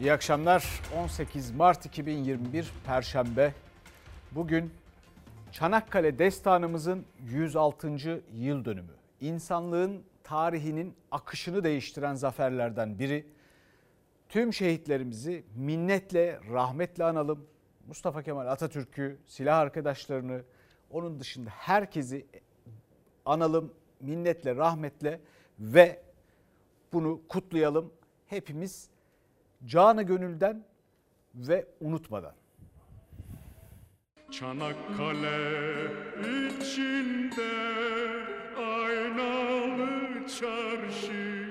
İyi akşamlar. 18 Mart 2021 Perşembe. Bugün Çanakkale destanımızın 106. yıl dönümü. İnsanlığın tarihinin akışını değiştiren zaferlerden biri. Tüm şehitlerimizi minnetle, rahmetle analım. Mustafa Kemal Atatürk'ü, silah arkadaşlarını, onun dışında herkesi analım minnetle, rahmetle ve bunu kutlayalım. Hepimiz canı gönülden ve unutmadan. Çanakkale içinde aynalı çarşı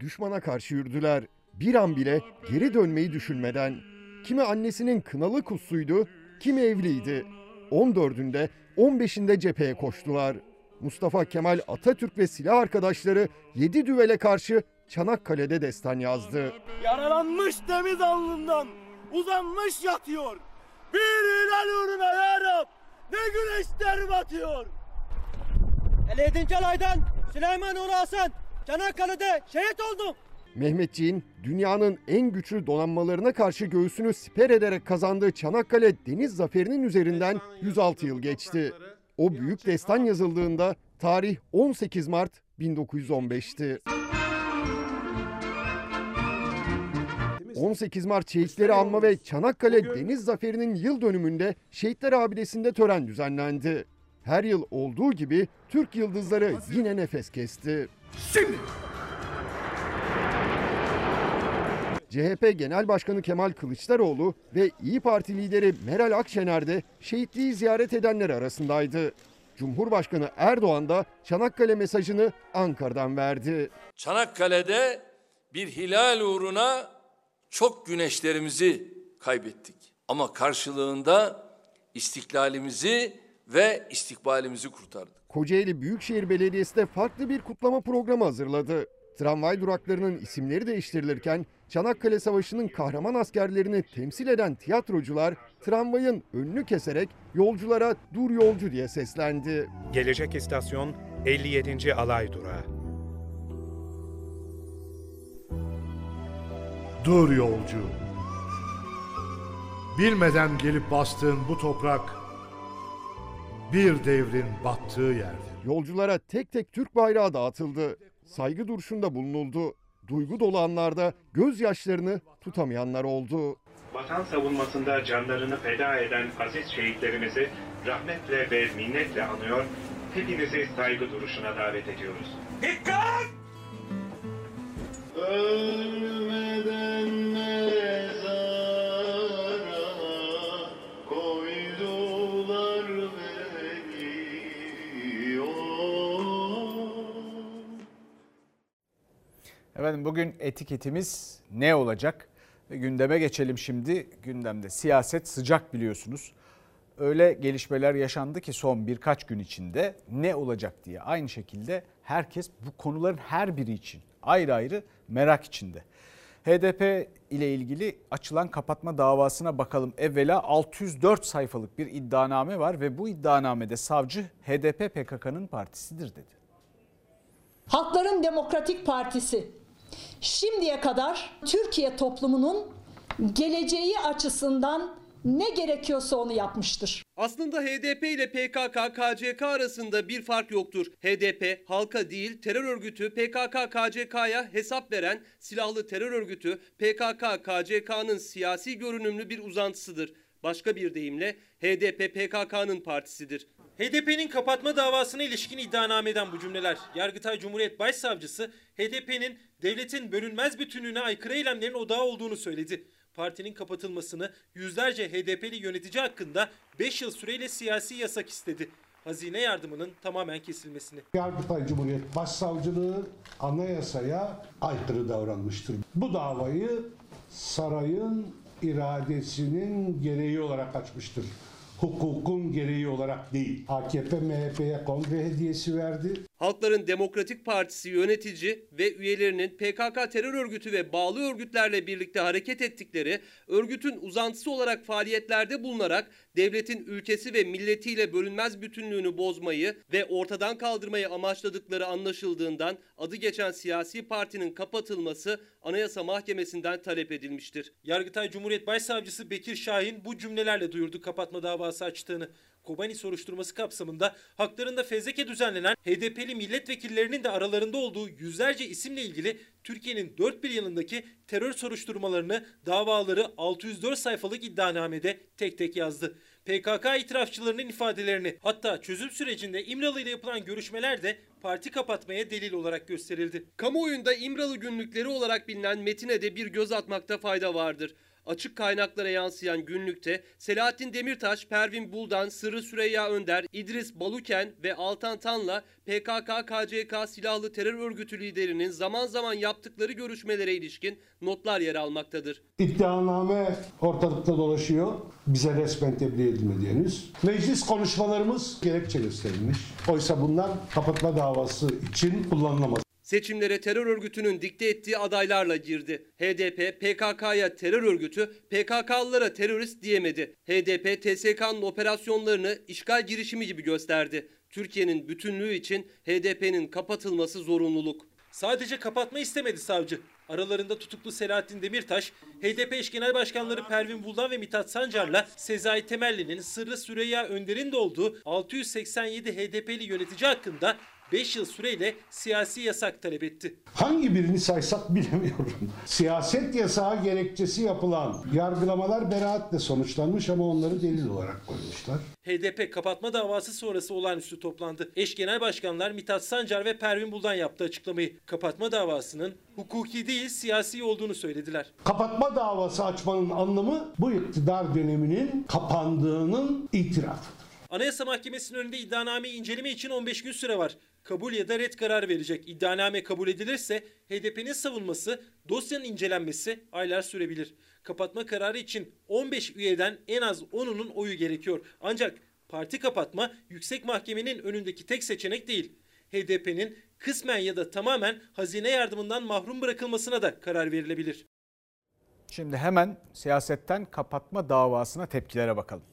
Düşmana karşı yürüdüler. Bir an bile geri dönmeyi düşünmeden. Kimi annesinin kınalı kutsuydu, kimi evliydi. 14'ünde, 15'inde cepheye koştular. Mustafa Kemal Atatürk ve silah arkadaşları 7 düvele karşı Çanakkale'de destan yazdı. Yaralanmış temiz alnından uzanmış yatıyor. Bir hilal uğruna ya Rab ne güneşler batıyor. 57. alaydan Süleyman Uğur Hasan Çanakkale'de şehit oldum. Mehmetçiğin dünyanın en güçlü donanmalarına karşı göğsünü siper ederek kazandığı Çanakkale deniz zaferinin üzerinden 106 yıl geçti. O büyük destan yazıldığında tarih 18 Mart 1915'ti. 18 Mart Şehitleri Anma ve Çanakkale Deniz Zaferi'nin yıl dönümünde Şehitler Abidesi'nde tören düzenlendi. Her yıl olduğu gibi Türk yıldızları yine nefes kesti. Şimdi CHP Genel Başkanı Kemal Kılıçdaroğlu ve İyi Parti lideri Meral Akşener de şehitliği ziyaret edenler arasındaydı. Cumhurbaşkanı Erdoğan da Çanakkale mesajını Ankara'dan verdi. Çanakkale'de bir hilal uğruna çok güneşlerimizi kaybettik. Ama karşılığında istiklalimizi ve istikbalimizi kurtardık. Kocaeli Büyükşehir Belediyesi de farklı bir kutlama programı hazırladı. Tramvay duraklarının isimleri değiştirilirken Çanakkale Savaşı'nın kahraman askerlerini temsil eden tiyatrocular tramvayın önünü keserek yolculara dur yolcu diye seslendi. Gelecek istasyon 57. Alay Durağı. Dur yolcu. Bilmeden gelip bastığın bu toprak bir devrin battığı yerdir. Yolculara tek tek Türk bayrağı dağıtıldı. Saygı duruşunda bulunuldu. Duygu dolu anlarda gözyaşlarını tutamayanlar oldu. Vatan savunmasında canlarını feda eden aziz şehitlerimizi rahmetle ve minnetle anıyor, hepinizi saygı duruşuna davet ediyoruz. Beni Efendim bugün etiketimiz ne olacak? Ve gündeme geçelim şimdi. Gündemde siyaset sıcak biliyorsunuz. Öyle gelişmeler yaşandı ki son birkaç gün içinde ne olacak diye aynı şekilde herkes bu konuların her biri için ayrı ayrı merak içinde. HDP ile ilgili açılan kapatma davasına bakalım. Evvela 604 sayfalık bir iddianame var ve bu iddianamede savcı HDP PKK'nın partisidir dedi. Halkların Demokratik Partisi şimdiye kadar Türkiye toplumunun geleceği açısından ne gerekiyorsa onu yapmıştır. Aslında HDP ile PKK, KCK arasında bir fark yoktur. HDP halka değil terör örgütü PKK, KCK'ya hesap veren silahlı terör örgütü PKK, KCK'nın siyasi görünümlü bir uzantısıdır. Başka bir deyimle HDP PKK'nın partisidir. HDP'nin kapatma davasına ilişkin iddianameden bu cümleler. Yargıtay Cumhuriyet Başsavcısı HDP'nin devletin bölünmez bütünlüğüne aykırı eylemlerin odağı olduğunu söyledi. Partinin kapatılmasını yüzlerce HDP'li yönetici hakkında 5 yıl süreyle siyasi yasak istedi. Hazine yardımının tamamen kesilmesini. Yargıtay Cumhuriyet Başsavcılığı anayasaya aykırı davranmıştır. Bu davayı sarayın iradesinin gereği olarak açmıştır. Hukukun gereği olarak değil. AKP MHP'ye kongre hediyesi verdi. Halkların Demokratik Partisi yönetici ve üyelerinin PKK terör örgütü ve bağlı örgütlerle birlikte hareket ettikleri, örgütün uzantısı olarak faaliyetlerde bulunarak devletin ülkesi ve milletiyle bölünmez bütünlüğünü bozmayı ve ortadan kaldırmayı amaçladıkları anlaşıldığından adı geçen siyasi partinin kapatılması Anayasa Mahkemesi'nden talep edilmiştir. Yargıtay Cumhuriyet Başsavcısı Bekir Şahin bu cümlelerle duyurdu kapatma davası açtığını. Kobani soruşturması kapsamında haklarında fezleke düzenlenen HDP'li milletvekillerinin de aralarında olduğu yüzlerce isimle ilgili Türkiye'nin dört bir yanındaki terör soruşturmalarını, davaları 604 sayfalık iddianamede tek tek yazdı. PKK itirafçılarının ifadelerini hatta çözüm sürecinde İmralı ile yapılan görüşmeler de parti kapatmaya delil olarak gösterildi. Kamuoyunda İmralı günlükleri olarak bilinen metine de bir göz atmakta fayda vardır. Açık kaynaklara yansıyan günlükte Selahattin Demirtaş, Pervin Buldan, Sırrı Süreyya Önder, İdris Baluken ve Altan Tan'la PKK-KCK silahlı terör örgütü liderinin zaman zaman yaptıkları görüşmelere ilişkin notlar yer almaktadır. İddianame ortalıkta dolaşıyor. Bize resmen tebliğ edilmedi henüz. Meclis konuşmalarımız gerekçe gösterilmiş. Oysa bunlar kapatma davası için kullanılamaz. Seçimlere terör örgütünün dikte ettiği adaylarla girdi. HDP, PKK'ya terör örgütü, PKK'lılara terörist diyemedi. HDP, TSK'nın operasyonlarını işgal girişimi gibi gösterdi. Türkiye'nin bütünlüğü için HDP'nin kapatılması zorunluluk. Sadece kapatma istemedi savcı. Aralarında tutuklu Selahattin Demirtaş, HDP eş genel başkanları Pervin Buldan ve Mithat Sancar'la Sezai Temelli'nin Sırrı Süreyya Önder'in de olduğu 687 HDP'li yönetici hakkında 5 yıl süreyle siyasi yasak talep etti. Hangi birini saysak bilemiyorum. Siyaset yasağı gerekçesi yapılan yargılamalar beraatle sonuçlanmış ama onları delil olarak koymuşlar. HDP kapatma davası sonrası olağanüstü toplandı. Eş genel başkanlar Mithat Sancar ve Pervin Buldan yaptı açıklamayı. Kapatma davasının hukuki değil siyasi olduğunu söylediler. Kapatma davası açmanın anlamı bu iktidar döneminin kapandığının itirafıdır. Anayasa Mahkemesi'nin önünde iddianame inceleme için 15 gün süre var. Kabul ya da red karar verecek. İddianame kabul edilirse HDP'nin savunması, dosyanın incelenmesi aylar sürebilir. Kapatma kararı için 15 üyeden en az 10'unun oyu gerekiyor. Ancak parti kapatma yüksek mahkemenin önündeki tek seçenek değil. HDP'nin kısmen ya da tamamen hazine yardımından mahrum bırakılmasına da karar verilebilir. Şimdi hemen siyasetten kapatma davasına tepkilere bakalım.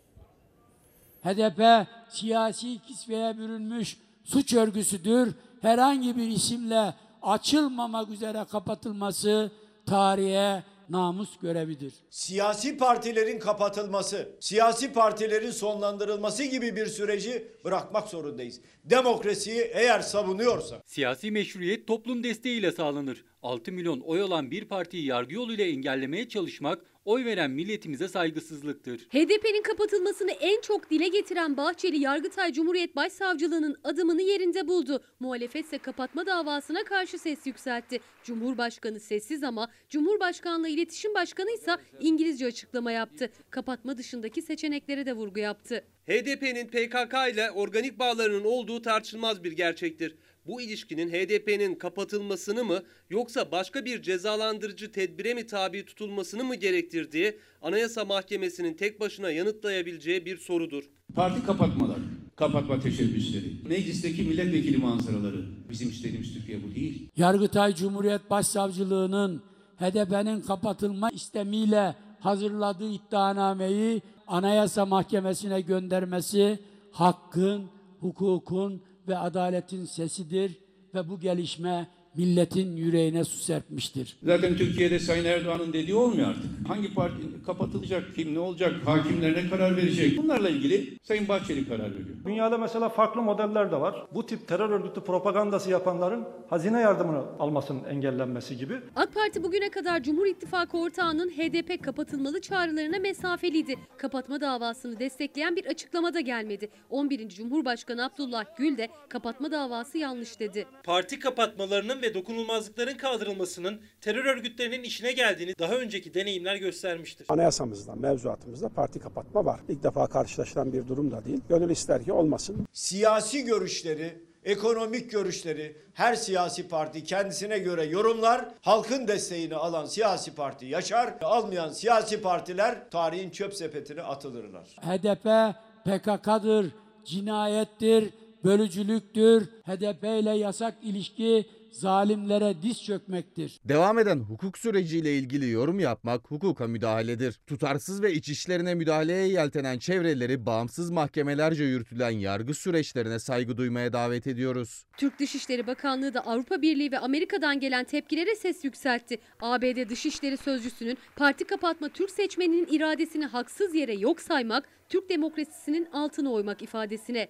HDP siyasi kisveye bürünmüş suç örgüsüdür. Herhangi bir isimle açılmamak üzere kapatılması tarihe namus görevidir. Siyasi partilerin kapatılması, siyasi partilerin sonlandırılması gibi bir süreci bırakmak zorundayız. Demokrasiyi eğer savunuyorsa. Siyasi meşruiyet toplum desteğiyle sağlanır. 6 milyon oy olan bir partiyi yargı yoluyla engellemeye çalışmak oy veren milletimize saygısızlıktır. HDP'nin kapatılmasını en çok dile getiren Bahçeli Yargıtay Cumhuriyet Başsavcılığının adımını yerinde buldu. Muhalefet ise kapatma davasına karşı ses yükseltti. Cumhurbaşkanı sessiz ama Cumhurbaşkanlığı İletişim Başkanı ise İngilizce açıklama yaptı. Kapatma dışındaki seçeneklere de vurgu yaptı. HDP'nin PKK ile organik bağlarının olduğu tartışılmaz bir gerçektir. Bu ilişkinin HDP'nin kapatılmasını mı yoksa başka bir cezalandırıcı tedbire mi tabi tutulmasını mı gerektirdiği Anayasa Mahkemesi'nin tek başına yanıtlayabileceği bir sorudur. Parti kapatmalar, kapatma teşebbüsleri, meclisteki milletvekili manzaraları bizim istediğimiz Türkiye bu değil. Yargıtay Cumhuriyet Başsavcılığının HDP'nin kapatılma istemiyle hazırladığı iddianameyi Anayasa Mahkemesi'ne göndermesi hakkın, hukukun ve adaletin sesidir ve bu gelişme milletin yüreğine su serpmiştir. Zaten Türkiye'de Sayın Erdoğan'ın dediği olmuyor artık. Hangi parti kapatılacak, kim ne olacak, hakimler ne karar verecek? Bunlarla ilgili Sayın Bahçeli karar veriyor. Dünyada mesela farklı modeller de var. Bu tip terör örgütü propagandası yapanların hazine yardımını almasının engellenmesi gibi. AK Parti bugüne kadar Cumhur İttifakı ortağının HDP kapatılmalı çağrılarına mesafeliydi. Kapatma davasını destekleyen bir açıklama da gelmedi. 11. Cumhurbaşkanı Abdullah Gül de kapatma davası yanlış dedi. Parti kapatmalarının ve dokunulmazlıkların kaldırılmasının terör örgütlerinin işine geldiğini daha önceki deneyimler göstermiştir. Anayasamızda, mevzuatımızda parti kapatma var. İlk defa karşılaşılan bir durum da değil. Gönül ister ki olmasın. Siyasi görüşleri, ekonomik görüşleri her siyasi parti kendisine göre yorumlar. Halkın desteğini alan siyasi parti yaşar, almayan siyasi partiler tarihin çöp sepetine atılırlar. HDP PKK'dır, cinayettir, bölücülüktür. HDP ile yasak ilişki zalimlere diz çökmektir. Devam eden hukuk süreciyle ilgili yorum yapmak hukuka müdahaledir. Tutarsız ve iç işlerine müdahaleye yeltenen çevreleri bağımsız mahkemelerce yürütülen yargı süreçlerine saygı duymaya davet ediyoruz. Türk Dışişleri Bakanlığı da Avrupa Birliği ve Amerika'dan gelen tepkilere ses yükseltti. ABD Dışişleri Sözcüsü'nün parti kapatma Türk seçmeninin iradesini haksız yere yok saymak, Türk demokrasisinin altına oymak ifadesine.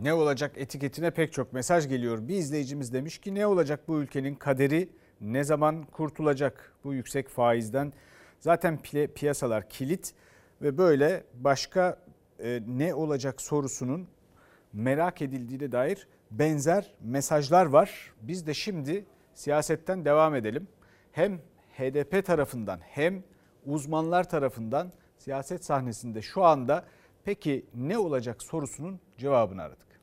Ne olacak etiketine pek çok mesaj geliyor. Bir izleyicimiz demiş ki ne olacak bu ülkenin kaderi ne zaman kurtulacak bu yüksek faizden? Zaten piyasalar kilit ve böyle başka e, ne olacak sorusunun merak edildiğine dair benzer mesajlar var. Biz de şimdi siyasetten devam edelim. Hem HDP tarafından hem uzmanlar tarafından siyaset sahnesinde şu anda peki ne olacak sorusunun cevabını aradık.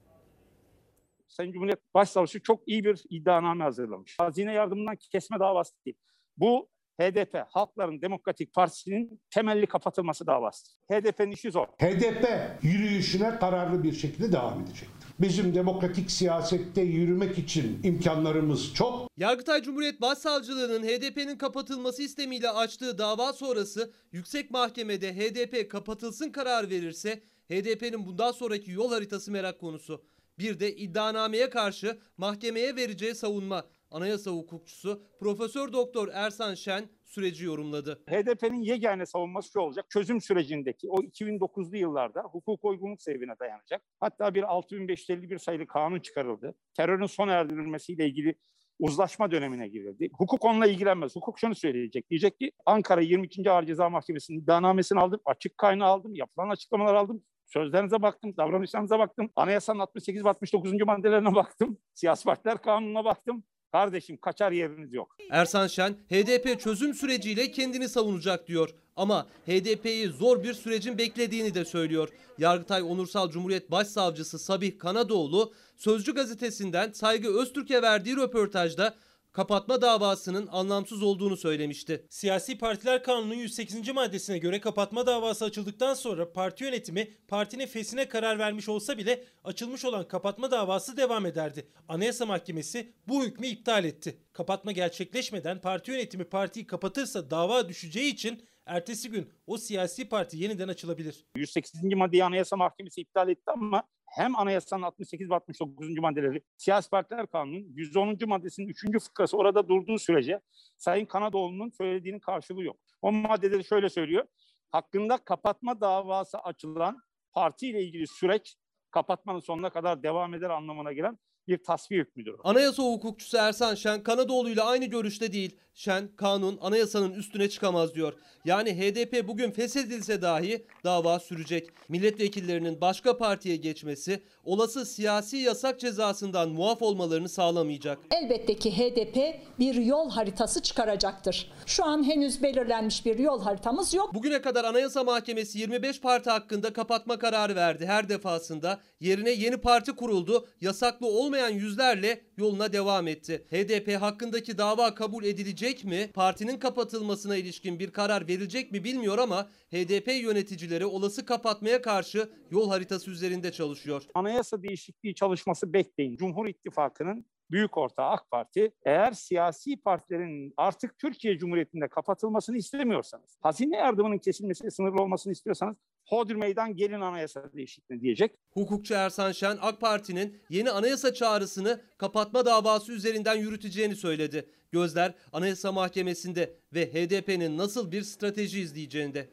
Sayın Cumhuriyet Başsavcısı çok iyi bir iddianame hazırlamış. Hazine yardımından kesme davası değil. Bu HDP, Halkların Demokratik Partisi'nin temelli kapatılması davası. HDP'nin işi zor. HDP yürüyüşüne kararlı bir şekilde devam edecek. Bizim demokratik siyasette yürümek için imkanlarımız çok. Yargıtay Cumhuriyet Başsavcılığı'nın HDP'nin kapatılması istemiyle açtığı dava sonrası yüksek mahkemede HDP kapatılsın karar verirse HDP'nin bundan sonraki yol haritası merak konusu. Bir de iddianameye karşı mahkemeye vereceği savunma. Anayasa hukukçusu Profesör Doktor Ersan Şen süreci yorumladı. HDP'nin yegane savunması şu olacak. Çözüm sürecindeki o 2009'lu yıllarda hukuk uygunluk seviyine dayanacak. Hatta bir 6551 sayılı kanun çıkarıldı. Terörün sona erdirilmesiyle ilgili uzlaşma dönemine girildi. Hukuk onunla ilgilenmez. Hukuk şunu söyleyecek. Diyecek ki Ankara 22. Ağır Ceza Mahkemesi'nin iddianamesini aldım. Açık kaynağı aldım. Yapılan açıklamalar aldım. Sözlerinize baktım, davranışlarınıza baktım. Anayasanın 68 ve 69. maddelerine baktım. Siyasi partiler kanununa baktım. Kardeşim kaçar yeriniz yok. Ersan Şen HDP çözüm süreciyle kendini savunacak diyor. Ama HDP'yi zor bir sürecin beklediğini de söylüyor. Yargıtay Onursal Cumhuriyet Başsavcısı Sabih Kanadoğlu Sözcü gazetesinden Saygı Öztürk'e verdiği röportajda kapatma davasının anlamsız olduğunu söylemişti. Siyasi Partiler Kanunu 108. maddesine göre kapatma davası açıldıktan sonra parti yönetimi partinin fesine karar vermiş olsa bile açılmış olan kapatma davası devam ederdi. Anayasa Mahkemesi bu hükmü iptal etti. Kapatma gerçekleşmeden parti yönetimi partiyi kapatırsa dava düşeceği için ertesi gün o siyasi parti yeniden açılabilir. 108. maddeyi Anayasa Mahkemesi iptal etti ama hem anayasanın 68 ve 69. maddeleri, siyasi partiler kanunun 110. maddesinin 3. fıkrası orada durduğu sürece Sayın Kanadoğlu'nun söylediğinin karşılığı yok. O maddede de şöyle söylüyor. Hakkında kapatma davası açılan partiyle ilgili süreç kapatmanın sonuna kadar devam eder anlamına gelen bir tasfiye hükmüdür. Anayasa hukukçusu Ersan Şen Kanadoğlu ile aynı görüşte değil. Şen kanun anayasanın üstüne çıkamaz diyor. Yani HDP bugün feshedilse dahi dava sürecek. Milletvekillerinin başka partiye geçmesi olası siyasi yasak cezasından muaf olmalarını sağlamayacak. Elbette ki HDP bir yol haritası çıkaracaktır. Şu an henüz belirlenmiş bir yol haritamız yok. Bugüne kadar Anayasa Mahkemesi 25 parti hakkında kapatma kararı verdi. Her defasında yerine yeni parti kuruldu. Yasaklı olmayan yüzlerle yoluna devam etti. HDP hakkındaki dava kabul edilecek mi? Partinin kapatılmasına ilişkin bir karar verilecek mi bilmiyor ama HDP yöneticileri olası kapatmaya karşı yol haritası üzerinde çalışıyor. Anayasa değişikliği çalışması bekleyin. Cumhur İttifakı'nın büyük ortağı AK Parti eğer siyasi partilerin artık Türkiye Cumhuriyeti'nde kapatılmasını istemiyorsanız, hazine yardımının kesilmesi sınırlı olmasını istiyorsanız Hodri meydan gelin anayasa değişikliğine diyecek. Hukukçu Ersan Şen AK Parti'nin yeni anayasa çağrısını kapatma davası üzerinden yürüteceğini söyledi. Gözler Anayasa Mahkemesi'nde ve HDP'nin nasıl bir strateji izleyeceğinde.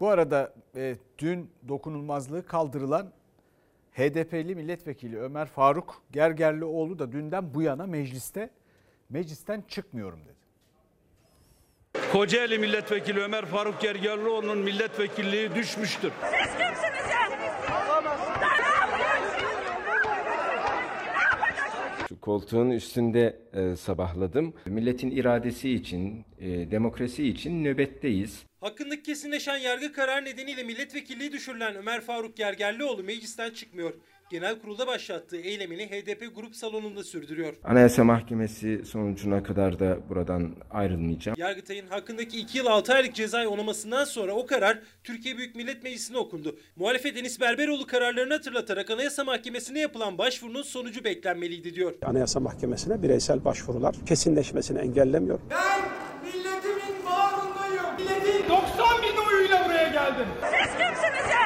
Bu arada e, dün dokunulmazlığı kaldırılan HDP'li milletvekili Ömer Faruk Gergerlioğlu da dünden bu yana mecliste meclisten çıkmıyorum dedi. Kocaeli Milletvekili Ömer Faruk Gergerlioğlu'nun milletvekilliği düşmüştür. Siz kimsiniz ya? Şu koltuğun üstünde e, sabahladım. Milletin iradesi için, e, demokrasi için nöbetteyiz. Hakkındaki kesinleşen yargı kararı nedeniyle milletvekilliği düşürülen Ömer Faruk Gergerlioğlu meclisten çıkmıyor. Genel kurulda başlattığı eylemini HDP grup salonunda sürdürüyor. Anayasa Mahkemesi sonucuna kadar da buradan ayrılmayacağım. Yargıtay'ın hakkındaki 2 yıl 6 aylık cezai onamasından sonra o karar Türkiye Büyük Millet Meclisi'ne okundu. Muhalefet Enis Berberoğlu kararlarını hatırlatarak Anayasa Mahkemesi'ne yapılan başvurunun sonucu beklenmeliydi diyor. Anayasa Mahkemesi'ne bireysel başvurular kesinleşmesini engellemiyor. Ben milletimin bağrındayım. Milletin 90 bin oyuyla buraya geldim. Siz kimsiniz ya?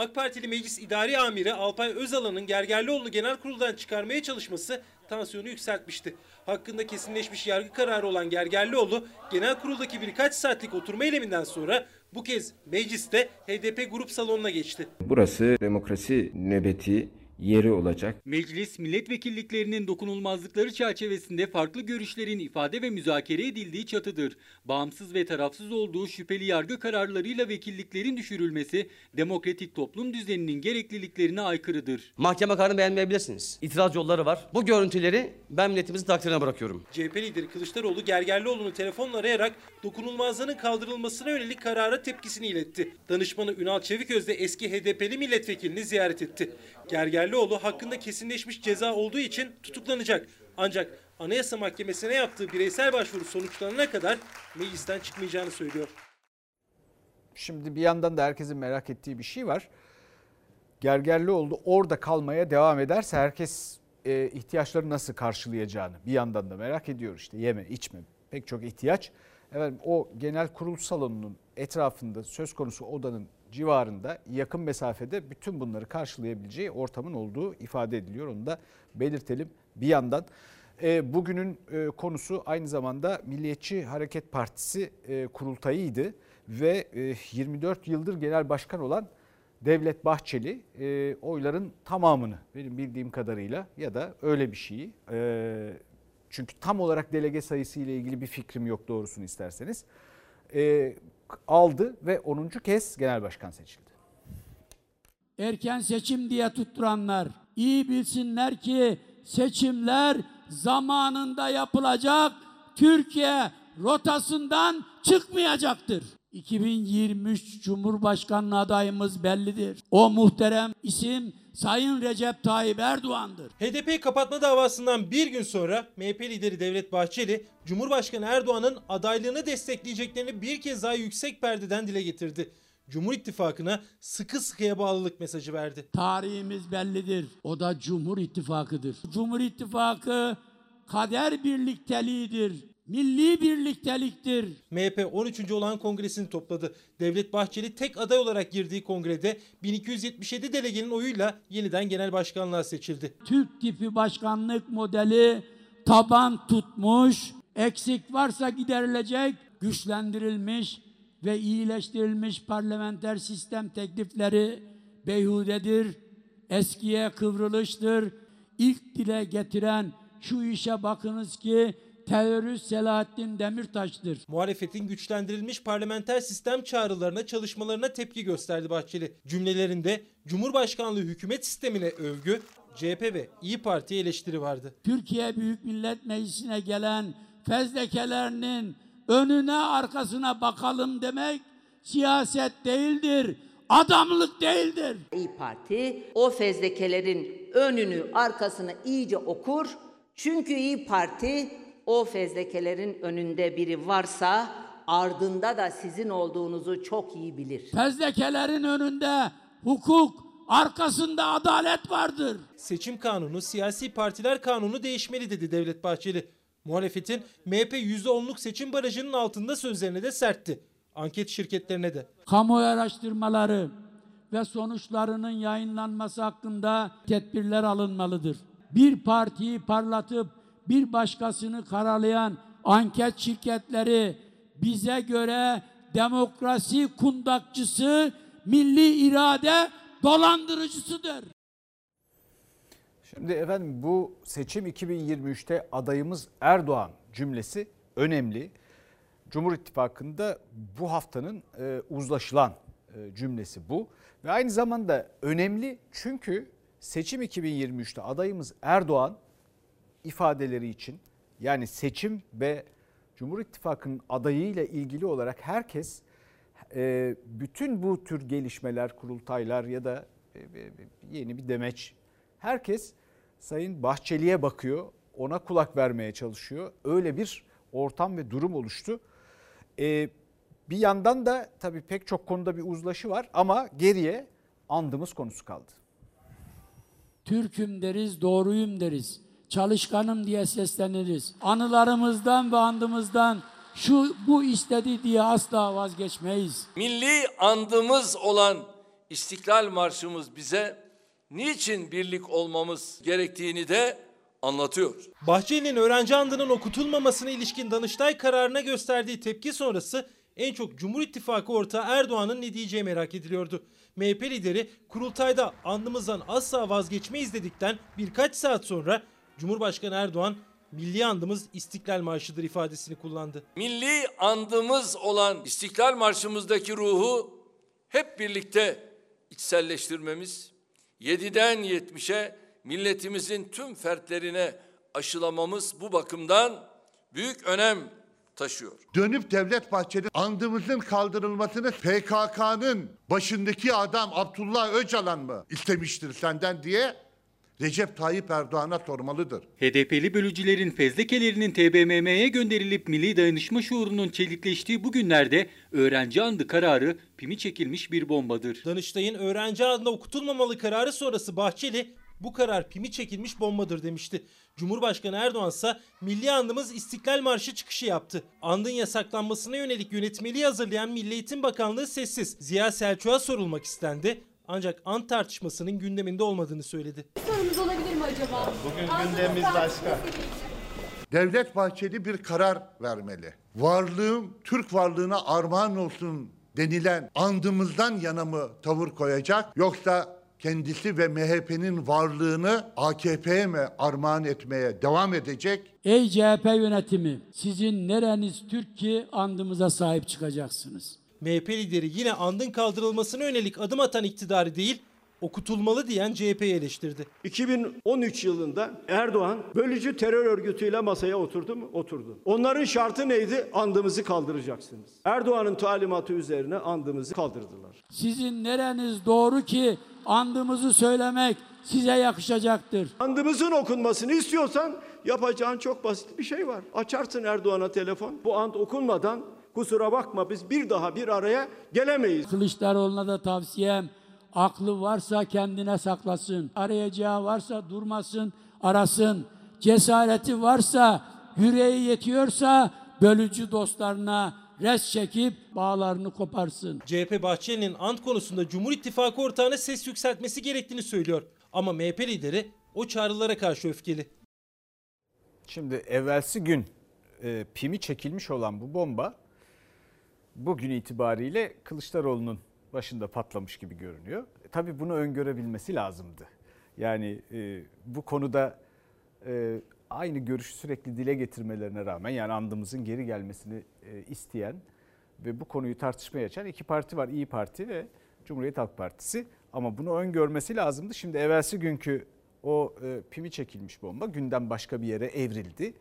AK Partili Meclis İdari Amiri Alpay Özalan'ın Gergerlioğlu'nu genel kuruldan çıkarmaya çalışması tansiyonu yükseltmişti. Hakkında kesinleşmiş yargı kararı olan Gergerlioğlu genel kuruldaki birkaç saatlik oturma eyleminden sonra bu kez mecliste HDP grup salonuna geçti. Burası demokrasi nöbeti yeri olacak. Meclis milletvekilliklerinin dokunulmazlıkları çerçevesinde farklı görüşlerin ifade ve müzakere edildiği çatıdır. Bağımsız ve tarafsız olduğu şüpheli yargı kararlarıyla vekilliklerin düşürülmesi demokratik toplum düzeninin gerekliliklerine aykırıdır. Mahkeme kararını beğenmeyebilirsiniz. İtiraz yolları var. Bu görüntüleri ben milletimizin takdirine bırakıyorum. CHP lideri Kılıçdaroğlu Gergerlioğlu'nu telefonla arayarak dokunulmazlığının kaldırılmasına yönelik karara tepkisini iletti. Danışmanı Ünal Çeviköz de eski HDP'li milletvekilini ziyaret etti. Gergerlioğlu hakkında kesinleşmiş ceza olduğu için tutuklanacak. Ancak Anayasa Mahkemesi'ne yaptığı bireysel başvuru sonuçlanana kadar meclisten çıkmayacağını söylüyor. Şimdi bir yandan da herkesin merak ettiği bir şey var. Gergerlioğlu orada kalmaya devam ederse herkes e, ihtiyaçları nasıl karşılayacağını bir yandan da merak ediyor işte yeme içme pek çok ihtiyaç. Evet o genel kurul salonunun etrafında söz konusu odanın civarında yakın mesafede bütün bunları karşılayabileceği ortamın olduğu ifade ediliyor. Onu da belirtelim bir yandan. E, bugünün e, konusu aynı zamanda Milliyetçi Hareket Partisi e, kurultayıydı ve 24 yıldır genel başkan olan Devlet Bahçeli oyların tamamını benim bildiğim kadarıyla ya da öyle bir şeyi çünkü tam olarak delege sayısı ile ilgili bir fikrim yok doğrusunu isterseniz aldı ve 10. kez genel başkan seçildi. Erken seçim diye tutturanlar iyi bilsinler ki seçimler zamanında yapılacak. Türkiye rotasından çıkmayacaktır. 2023 Cumhurbaşkanlığı adayımız bellidir. O muhterem isim Sayın Recep Tayyip Erdoğan'dır. HDP kapatma davasından bir gün sonra MHP lideri Devlet Bahçeli, Cumhurbaşkanı Erdoğan'ın adaylığını destekleyeceklerini bir kez daha yüksek perdeden dile getirdi. Cumhur İttifakı'na sıkı sıkıya bağlılık mesajı verdi. Tarihimiz bellidir. O da Cumhur İttifakı'dır. Cumhur İttifakı kader birlikteliğidir milli birlikteliktir. MHP 13. olan kongresini topladı. Devlet Bahçeli tek aday olarak girdiği kongrede 1277 delegenin oyuyla yeniden genel başkanlığa seçildi. Türk tipi başkanlık modeli taban tutmuş, eksik varsa giderilecek, güçlendirilmiş ve iyileştirilmiş parlamenter sistem teklifleri beyhudedir, eskiye kıvrılıştır. İlk dile getiren şu işe bakınız ki terörist Selahattin Demirtaş'tır. Muhalefetin güçlendirilmiş parlamenter sistem çağrılarına, çalışmalarına tepki gösterdi Bahçeli. Cümlelerinde Cumhurbaşkanlığı hükümet sistemine övgü, CHP ve İyi Parti eleştiri vardı. Türkiye Büyük Millet Meclisi'ne gelen fezlekelerinin önüne arkasına bakalım demek siyaset değildir adamlık değildir. İyi Parti o fezlekelerin önünü arkasını iyice okur. Çünkü İyi Parti o fezlekelerin önünde biri varsa ardında da sizin olduğunuzu çok iyi bilir. Fezlekelerin önünde hukuk, arkasında adalet vardır. Seçim kanunu, siyasi partiler kanunu değişmeli dedi Devlet Bahçeli. Muhalefetin MHP %10'luk seçim barajının altında sözlerine de sertti. Anket şirketlerine de. Kamuoyu araştırmaları ve sonuçlarının yayınlanması hakkında tedbirler alınmalıdır. Bir partiyi parlatıp bir başkasını karalayan anket şirketleri bize göre demokrasi kundakçısı, milli irade dolandırıcısıdır. Şimdi efendim bu seçim 2023'te adayımız Erdoğan cümlesi önemli. Cumhur İttifakı'nda bu haftanın e, uzlaşılan e, cümlesi bu. Ve aynı zamanda önemli çünkü seçim 2023'te adayımız Erdoğan ifadeleri için yani seçim ve Cumhur İttifakı'nın adayıyla ilgili olarak herkes e, bütün bu tür gelişmeler, kurultaylar ya da e, yeni bir demeç herkes Sayın Bahçeli'ye bakıyor, ona kulak vermeye çalışıyor. Öyle bir ortam ve durum oluştu. E, bir yandan da tabii pek çok konuda bir uzlaşı var ama geriye andımız konusu kaldı. Türk'üm deriz, doğruyum deriz. Çalışkanım diye sesleniriz. Anılarımızdan ve andımızdan şu bu istedi diye asla vazgeçmeyiz. Milli andımız olan İstiklal Marşımız bize niçin birlik olmamız gerektiğini de anlatıyor. Bahçeli'nin öğrenci andının okutulmamasına ilişkin Danıştay kararına gösterdiği tepki sonrası en çok Cumhur İttifakı ortağı Erdoğan'ın ne diyeceği merak ediliyordu. MHP lideri kurultayda andımızdan asla vazgeçmeyiz dedikten birkaç saat sonra Cumhurbaşkanı Erdoğan milli andımız İstiklal Marşı'dır ifadesini kullandı. Milli andımız olan İstiklal Marşımızdaki ruhu hep birlikte içselleştirmemiz, 7'den 70'e milletimizin tüm fertlerine aşılamamız bu bakımdan büyük önem taşıyor. Dönüp Devlet Bahçeli andımızın kaldırılmasını PKK'nın başındaki adam Abdullah Öcalan mı istemiştir senden diye Recep Tayyip Erdoğan'a sormalıdır. HDP'li bölücülerin fezlekelerinin TBMM'ye gönderilip milli dayanışma şuurunun çelikleştiği bu günlerde öğrenci andı kararı pimi çekilmiş bir bombadır. Danıştay'ın öğrenci adına okutulmamalı kararı sonrası Bahçeli bu karar pimi çekilmiş bombadır demişti. Cumhurbaşkanı Erdoğan ise milli andımız İstiklal Marşı çıkışı yaptı. Andın yasaklanmasına yönelik yönetmeliği hazırlayan Milli Eğitim Bakanlığı sessiz. Ziya Selçuk'a sorulmak istendi. Ancak ant tartışmasının gündeminde olmadığını söyledi. Sorunuz olabilir mi acaba? Bugün gündemimiz başka. Devlet Bahçeli bir karar vermeli. Varlığım Türk varlığına armağan olsun denilen andımızdan yana mı tavır koyacak yoksa kendisi ve MHP'nin varlığını AKP'ye mi armağan etmeye devam edecek? Ey CHP yönetimi sizin nereniz Türk ki andımıza sahip çıkacaksınız. MHP lideri yine andın kaldırılmasına yönelik adım atan iktidarı değil, okutulmalı diyen CHP'yi eleştirdi. 2013 yılında Erdoğan bölücü terör örgütüyle masaya oturdu mu? Oturdu. Onların şartı neydi? Andımızı kaldıracaksınız. Erdoğan'ın talimatı üzerine andımızı kaldırdılar. Sizin nereniz doğru ki andımızı söylemek size yakışacaktır. Andımızın okunmasını istiyorsan yapacağın çok basit bir şey var. Açarsın Erdoğan'a telefon. Bu and okunmadan kusura bakma biz bir daha bir araya gelemeyiz. Kılıçdaroğlu'na da tavsiyem aklı varsa kendine saklasın. Arayacağı varsa durmasın, arasın. Cesareti varsa, yüreği yetiyorsa bölücü dostlarına res çekip bağlarını koparsın. CHP Bahçeli'nin ant konusunda Cumhur İttifakı ortağına ses yükseltmesi gerektiğini söylüyor. Ama MHP lideri o çağrılara karşı öfkeli. Şimdi evvelsi gün e, pimi çekilmiş olan bu bomba bugün itibariyle Kılıçdaroğlu'nun başında patlamış gibi görünüyor. E, tabii bunu öngörebilmesi lazımdı. Yani e, bu konuda e, aynı görüşü sürekli dile getirmelerine rağmen yani andımızın geri gelmesini e, isteyen ve bu konuyu tartışmaya açan iki parti var. İyi Parti ve Cumhuriyet Halk Partisi. Ama bunu öngörmesi lazımdı. Şimdi evvelsi günkü o e, pimi çekilmiş bomba günden başka bir yere evrildi.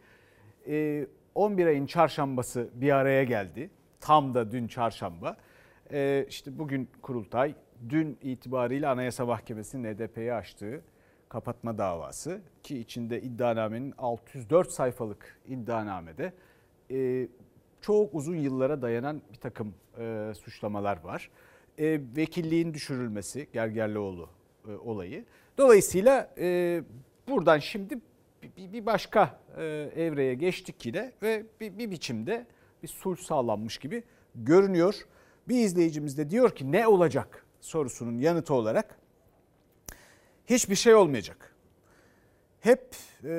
E, 11 ayın çarşambası bir araya geldi. Tam da dün çarşamba. E, işte bugün kurultay, dün itibariyle Anayasa Mahkemesi'nin HDP'ye açtığı kapatma davası ki içinde iddianamenin 604 sayfalık iddianamede e, çok uzun yıllara dayanan bir takım e, suçlamalar var. E, vekilliğin düşürülmesi Gergerlioğlu e, olayı. Dolayısıyla e, buradan şimdi bir, bir başka e, evreye geçtik yine ve bir, bir biçimde bir sulh sağlanmış gibi görünüyor. Bir izleyicimiz de diyor ki ne olacak sorusunun yanıtı olarak hiçbir şey olmayacak. Hep e,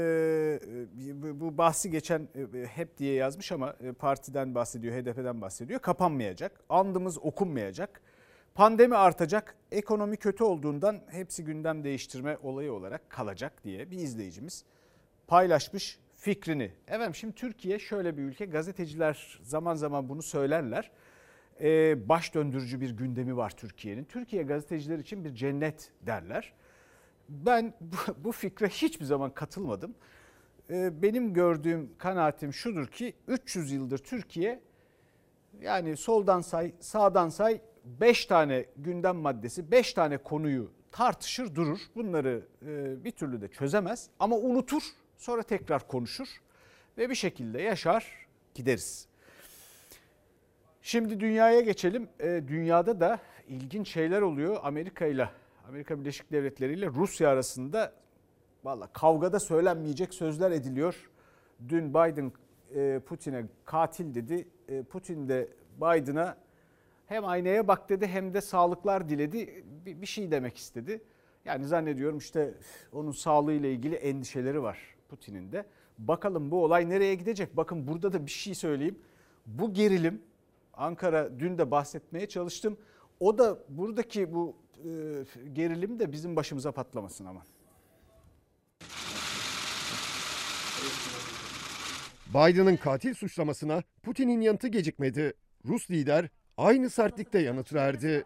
bu bahsi geçen e, hep diye yazmış ama e, partiden bahsediyor, HDP'den bahsediyor. Kapanmayacak, andımız okunmayacak. Pandemi artacak, ekonomi kötü olduğundan hepsi gündem değiştirme olayı olarak kalacak diye bir izleyicimiz paylaşmış fikrini. Evet şimdi Türkiye şöyle bir ülke gazeteciler zaman zaman bunu söylerler. Ee, baş döndürücü bir gündemi var Türkiye'nin. Türkiye gazeteciler için bir cennet derler. Ben bu, bu fikre hiçbir zaman katılmadım. Ee, benim gördüğüm kanaatim şudur ki 300 yıldır Türkiye Yani soldan say, sağdan say 5 tane gündem maddesi, 5 tane konuyu tartışır durur. Bunları e, bir türlü de çözemez ama unutur. Sonra tekrar konuşur ve bir şekilde yaşar gideriz. Şimdi dünyaya geçelim. E, dünyada da ilginç şeyler oluyor. Amerika ile Amerika Birleşik Devletleri ile Rusya arasında valla kavgada söylenmeyecek sözler ediliyor. Dün Biden e, Putin'e katil dedi. E, Putin de Biden'a hem aynaya bak dedi hem de sağlıklar diledi. Bir, bir şey demek istedi. Yani zannediyorum işte onun sağlığıyla ilgili endişeleri var Putin'in de. Bakalım bu olay nereye gidecek? Bakın burada da bir şey söyleyeyim. Bu gerilim Ankara dün de bahsetmeye çalıştım. O da buradaki bu e, gerilim de bizim başımıza patlamasın ama. Biden'ın katil suçlamasına Putin'in yanıtı gecikmedi. Rus lider aynı sertlikte yanıt verdi.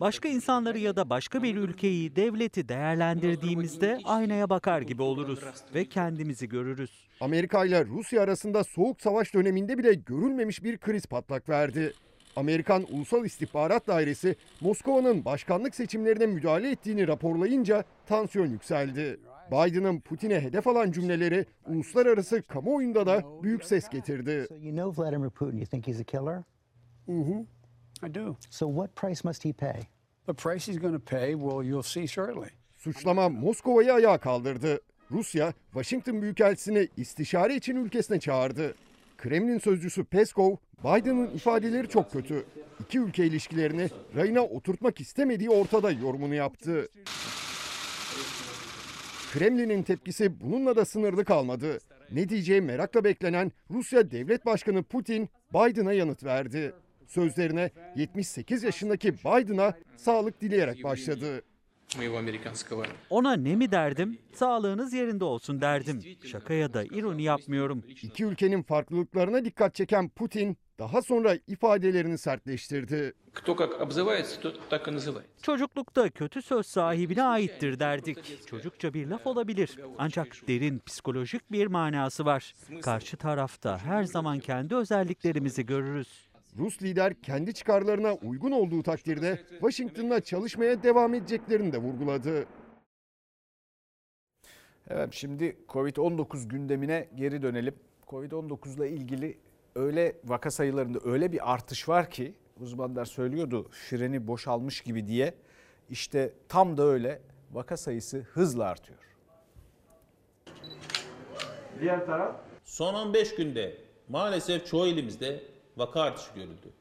Başka insanları ya da başka bir ülkeyi, devleti değerlendirdiğimizde aynaya bakar gibi oluruz ve kendimizi görürüz. Amerika ile Rusya arasında soğuk savaş döneminde bile görülmemiş bir kriz patlak verdi. Amerikan Ulusal İstihbarat Dairesi Moskova'nın başkanlık seçimlerine müdahale ettiğini raporlayınca tansiyon yükseldi. Biden'ın Putin'e hedef alan cümleleri uluslararası kamuoyunda da büyük ses getirdi. So you I do. So what price must he pay? The price he's going to pay, well, you'll see shortly. Suçlama Moskova'yı ayağa kaldırdı. Rusya, Washington Büyükelçisini istişare için ülkesine çağırdı. Kremlin sözcüsü Peskov, Biden'ın ifadeleri çok kötü. İki ülke ilişkilerini rayına oturtmak istemediği ortada yorumunu yaptı. Kremlin'in tepkisi bununla da sınırlı kalmadı. Ne diyeceği merakla beklenen Rusya Devlet Başkanı Putin Biden'a yanıt verdi. Sözlerine 78 yaşındaki Biden'a sağlık dileyerek başladı. Ona ne mi derdim? Sağlığınız yerinde olsun derdim. Şaka ya da ironi yapmıyorum. İki ülkenin farklılıklarına dikkat çeken Putin daha sonra ifadelerini sertleştirdi. Çocuklukta kötü söz sahibine aittir derdik. Çocukça bir laf olabilir. Ancak derin psikolojik bir manası var. Karşı tarafta her zaman kendi özelliklerimizi görürüz. Rus lider kendi çıkarlarına uygun olduğu takdirde Washington'la çalışmaya devam edeceklerini de vurguladı. Evet şimdi Covid-19 gündemine geri dönelim. Covid-19 ile ilgili öyle vaka sayılarında öyle bir artış var ki uzmanlar söylüyordu freni boşalmış gibi diye. İşte tam da öyle vaka sayısı hızla artıyor. Diğer taraf. Son 15 günde maalesef çoğu ilimizde vaka artışı görüldü.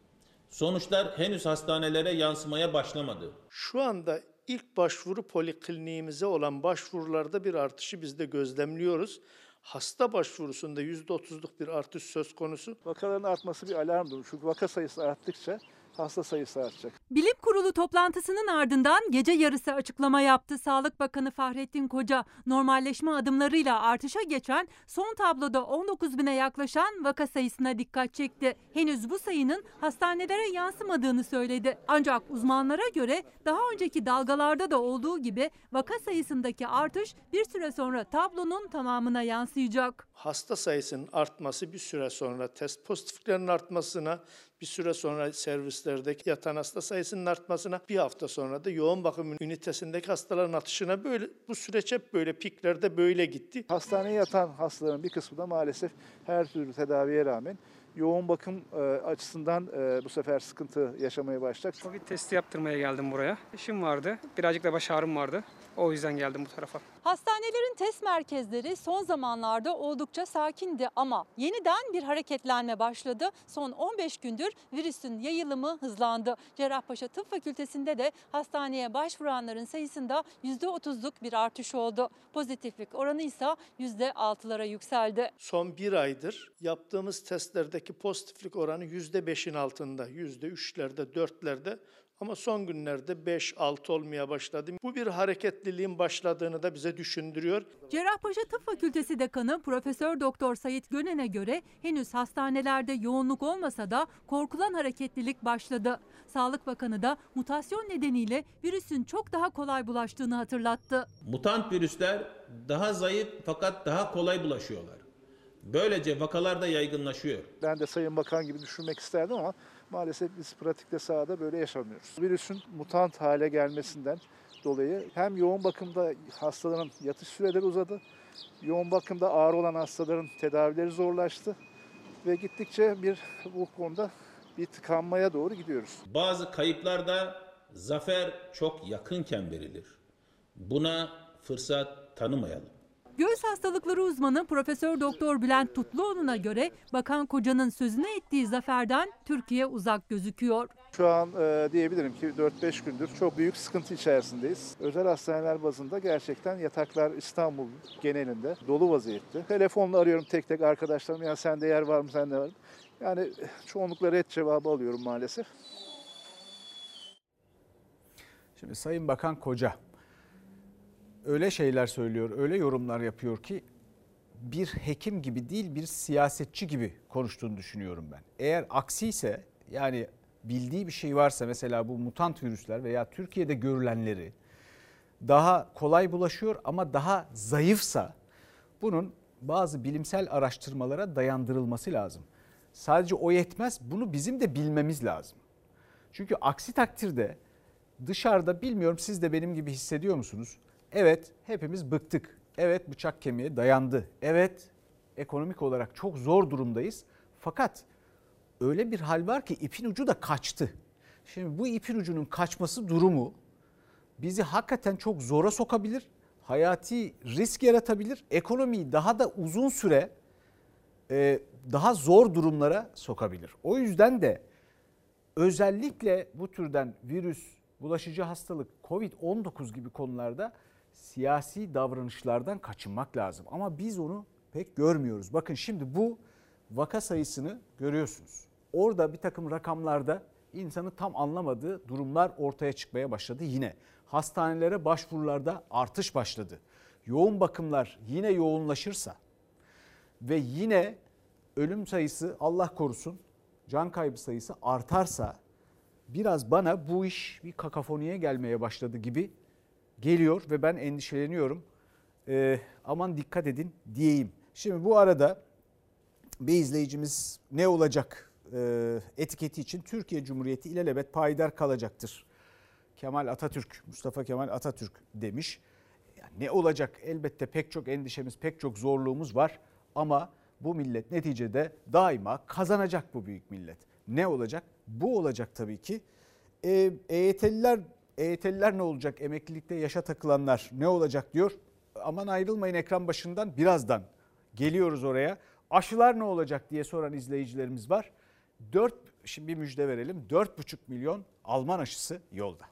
Sonuçlar henüz hastanelere yansımaya başlamadı. Şu anda ilk başvuru polikliniğimize olan başvurularda bir artışı biz de gözlemliyoruz. Hasta başvurusunda %30'luk bir artış söz konusu. Vakaların artması bir alarmdır. Çünkü vaka sayısı arttıkça hasta sayısı artacak. Bilim Kurulu toplantısının ardından gece yarısı açıklama yaptı Sağlık Bakanı Fahrettin Koca. Normalleşme adımlarıyla artışa geçen son tabloda 19 bine yaklaşan vaka sayısına dikkat çekti. Henüz bu sayının hastanelere yansımadığını söyledi. Ancak uzmanlara göre daha önceki dalgalarda da olduğu gibi vaka sayısındaki artış bir süre sonra tablonun tamamına yansıyacak. Hasta sayısının artması bir süre sonra test pozitiflerinin artmasına, bir süre sonra servislerdeki yatan hasta sayısının artmasına, bir hafta sonra da yoğun bakım ünitesindeki hastaların atışına böyle bu süreç hep böyle piklerde böyle gitti. Hastaneye yatan hastaların bir kısmı da maalesef her türlü tedaviye rağmen yoğun bakım e, açısından e, bu sefer sıkıntı yaşamaya başlayacak. Covid testi yaptırmaya geldim buraya. İşim vardı. Birazcık da baş ağrım vardı. O yüzden geldim bu tarafa. Hastanelerin test merkezleri son zamanlarda oldukça sakindi ama yeniden bir hareketlenme başladı. Son 15 gündür virüsün yayılımı hızlandı. Cerrahpaşa Tıp Fakültesi'nde de hastaneye başvuranların sayısında %30'luk bir artış oldu. Pozitiflik oranı ise %6'lara yükseldi. Son bir aydır yaptığımız testlerdeki pozitiflik oranı %5'in altında, %3'lerde, 4'lerde ama son günlerde 5-6 olmaya başladı. Bu bir hareketliliğin başladığını da bize düşündürüyor. Cerrahpaşa Tıp Fakültesi Dekanı Profesör Doktor Sayit Gönen'e göre henüz hastanelerde yoğunluk olmasa da korkulan hareketlilik başladı. Sağlık Bakanı da mutasyon nedeniyle virüsün çok daha kolay bulaştığını hatırlattı. Mutant virüsler daha zayıf fakat daha kolay bulaşıyorlar. Böylece vakalar da yaygınlaşıyor. Ben de Sayın Bakan gibi düşünmek isterdim ama maalesef biz pratikte sahada böyle yaşamıyoruz. Virüsün mutant hale gelmesinden dolayı hem yoğun bakımda hastaların yatış süreleri uzadı, yoğun bakımda ağır olan hastaların tedavileri zorlaştı ve gittikçe bir bu konuda bir tıkanmaya doğru gidiyoruz. Bazı kayıplarda zafer çok yakınken verilir. Buna fırsat tanımayalım. Göğüs hastalıkları uzmanı Profesör Doktor Bülent Tutluoğlu'na göre Bakan Koca'nın sözüne ettiği zaferden Türkiye uzak gözüküyor. Şu an e, diyebilirim ki 4-5 gündür çok büyük sıkıntı içerisindeyiz. Özel hastaneler bazında gerçekten yataklar İstanbul genelinde dolu vaziyette. Telefonla arıyorum tek tek arkadaşlarım ya sende yer var mı sende var mı? Yani çoğunlukla red cevabı alıyorum maalesef. Şimdi Sayın Bakan Koca öyle şeyler söylüyor, öyle yorumlar yapıyor ki bir hekim gibi değil bir siyasetçi gibi konuştuğunu düşünüyorum ben. Eğer aksi ise yani bildiği bir şey varsa mesela bu mutant virüsler veya Türkiye'de görülenleri daha kolay bulaşıyor ama daha zayıfsa bunun bazı bilimsel araştırmalara dayandırılması lazım. Sadece o yetmez bunu bizim de bilmemiz lazım. Çünkü aksi takdirde dışarıda bilmiyorum siz de benim gibi hissediyor musunuz? Evet hepimiz bıktık. Evet bıçak kemiğe dayandı. Evet ekonomik olarak çok zor durumdayız. Fakat öyle bir hal var ki ipin ucu da kaçtı. Şimdi bu ipin ucunun kaçması durumu bizi hakikaten çok zora sokabilir. Hayati risk yaratabilir. Ekonomiyi daha da uzun süre e, daha zor durumlara sokabilir. O yüzden de özellikle bu türden virüs, bulaşıcı hastalık, Covid-19 gibi konularda siyasi davranışlardan kaçınmak lazım. Ama biz onu pek görmüyoruz. Bakın şimdi bu vaka sayısını görüyorsunuz. Orada bir takım rakamlarda insanı tam anlamadığı durumlar ortaya çıkmaya başladı yine. Hastanelere başvurularda artış başladı. Yoğun bakımlar yine yoğunlaşırsa ve yine ölüm sayısı Allah korusun can kaybı sayısı artarsa biraz bana bu iş bir kakafoniye gelmeye başladı gibi geliyor ve ben endişeleniyorum. Ee, aman dikkat edin diyeyim. Şimdi bu arada bir izleyicimiz ne olacak e, etiketi için Türkiye Cumhuriyeti ilelebet payidar kalacaktır. Kemal Atatürk, Mustafa Kemal Atatürk demiş. Yani ne olacak? Elbette pek çok endişemiz, pek çok zorluğumuz var ama bu millet neticede daima kazanacak bu büyük millet. Ne olacak? Bu olacak tabii ki. E, EYT'liler, EYT'liler ne olacak? Emeklilikte yaşa takılanlar ne olacak diyor. Aman ayrılmayın ekran başından birazdan geliyoruz oraya. Aşılar ne olacak diye soran izleyicilerimiz var. 4 şimdi bir müjde verelim. 4,5 milyon Alman aşısı yolda.